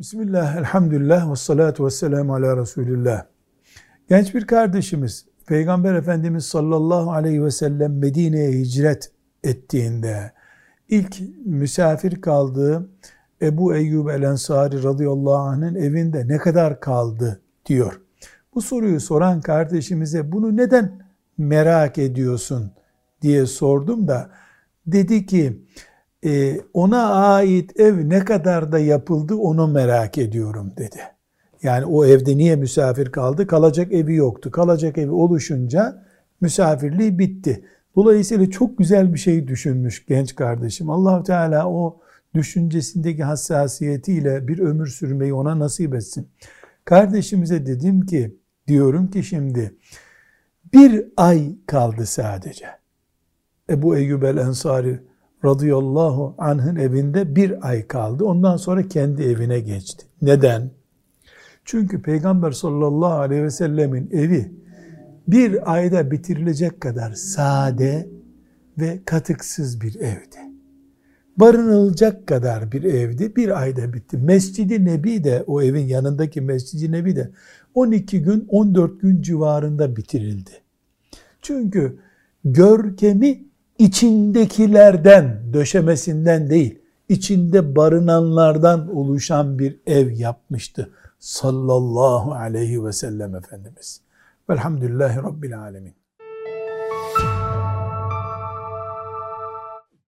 Bismillah, elhamdülillah ve salatu ve selamu ala Resulillah. Genç bir kardeşimiz, Peygamber Efendimiz sallallahu aleyhi ve sellem Medine'ye hicret ettiğinde, ilk misafir kaldığı Ebu Eyyub el-Ensari radıyallahu anh'ın evinde ne kadar kaldı diyor. Bu soruyu soran kardeşimize bunu neden merak ediyorsun diye sordum da dedi ki e, ona ait ev ne kadar da yapıldı onu merak ediyorum dedi. Yani o evde niye misafir kaldı? Kalacak evi yoktu. Kalacak evi oluşunca misafirliği bitti. Dolayısıyla çok güzel bir şey düşünmüş genç kardeşim. allah Teala o düşüncesindeki hassasiyetiyle bir ömür sürmeyi ona nasip etsin. Kardeşimize dedim ki, diyorum ki şimdi, bir ay kaldı sadece. Ebu Eyyub el Ensari radıyallahu anh'ın evinde bir ay kaldı. Ondan sonra kendi evine geçti. Neden? Çünkü Peygamber sallallahu aleyhi ve sellemin evi bir ayda bitirilecek kadar sade ve katıksız bir evdi. Barınılacak kadar bir evdi. Bir ayda bitti. Mescidi Nebi de o evin yanındaki Mescidi Nebi de 12 gün 14 gün civarında bitirildi. Çünkü görkemi içindekilerden, döşemesinden değil, içinde barınanlardan oluşan bir ev yapmıştı sallallahu aleyhi ve sellem Efendimiz. Velhamdülillahi Rabbil Alemin.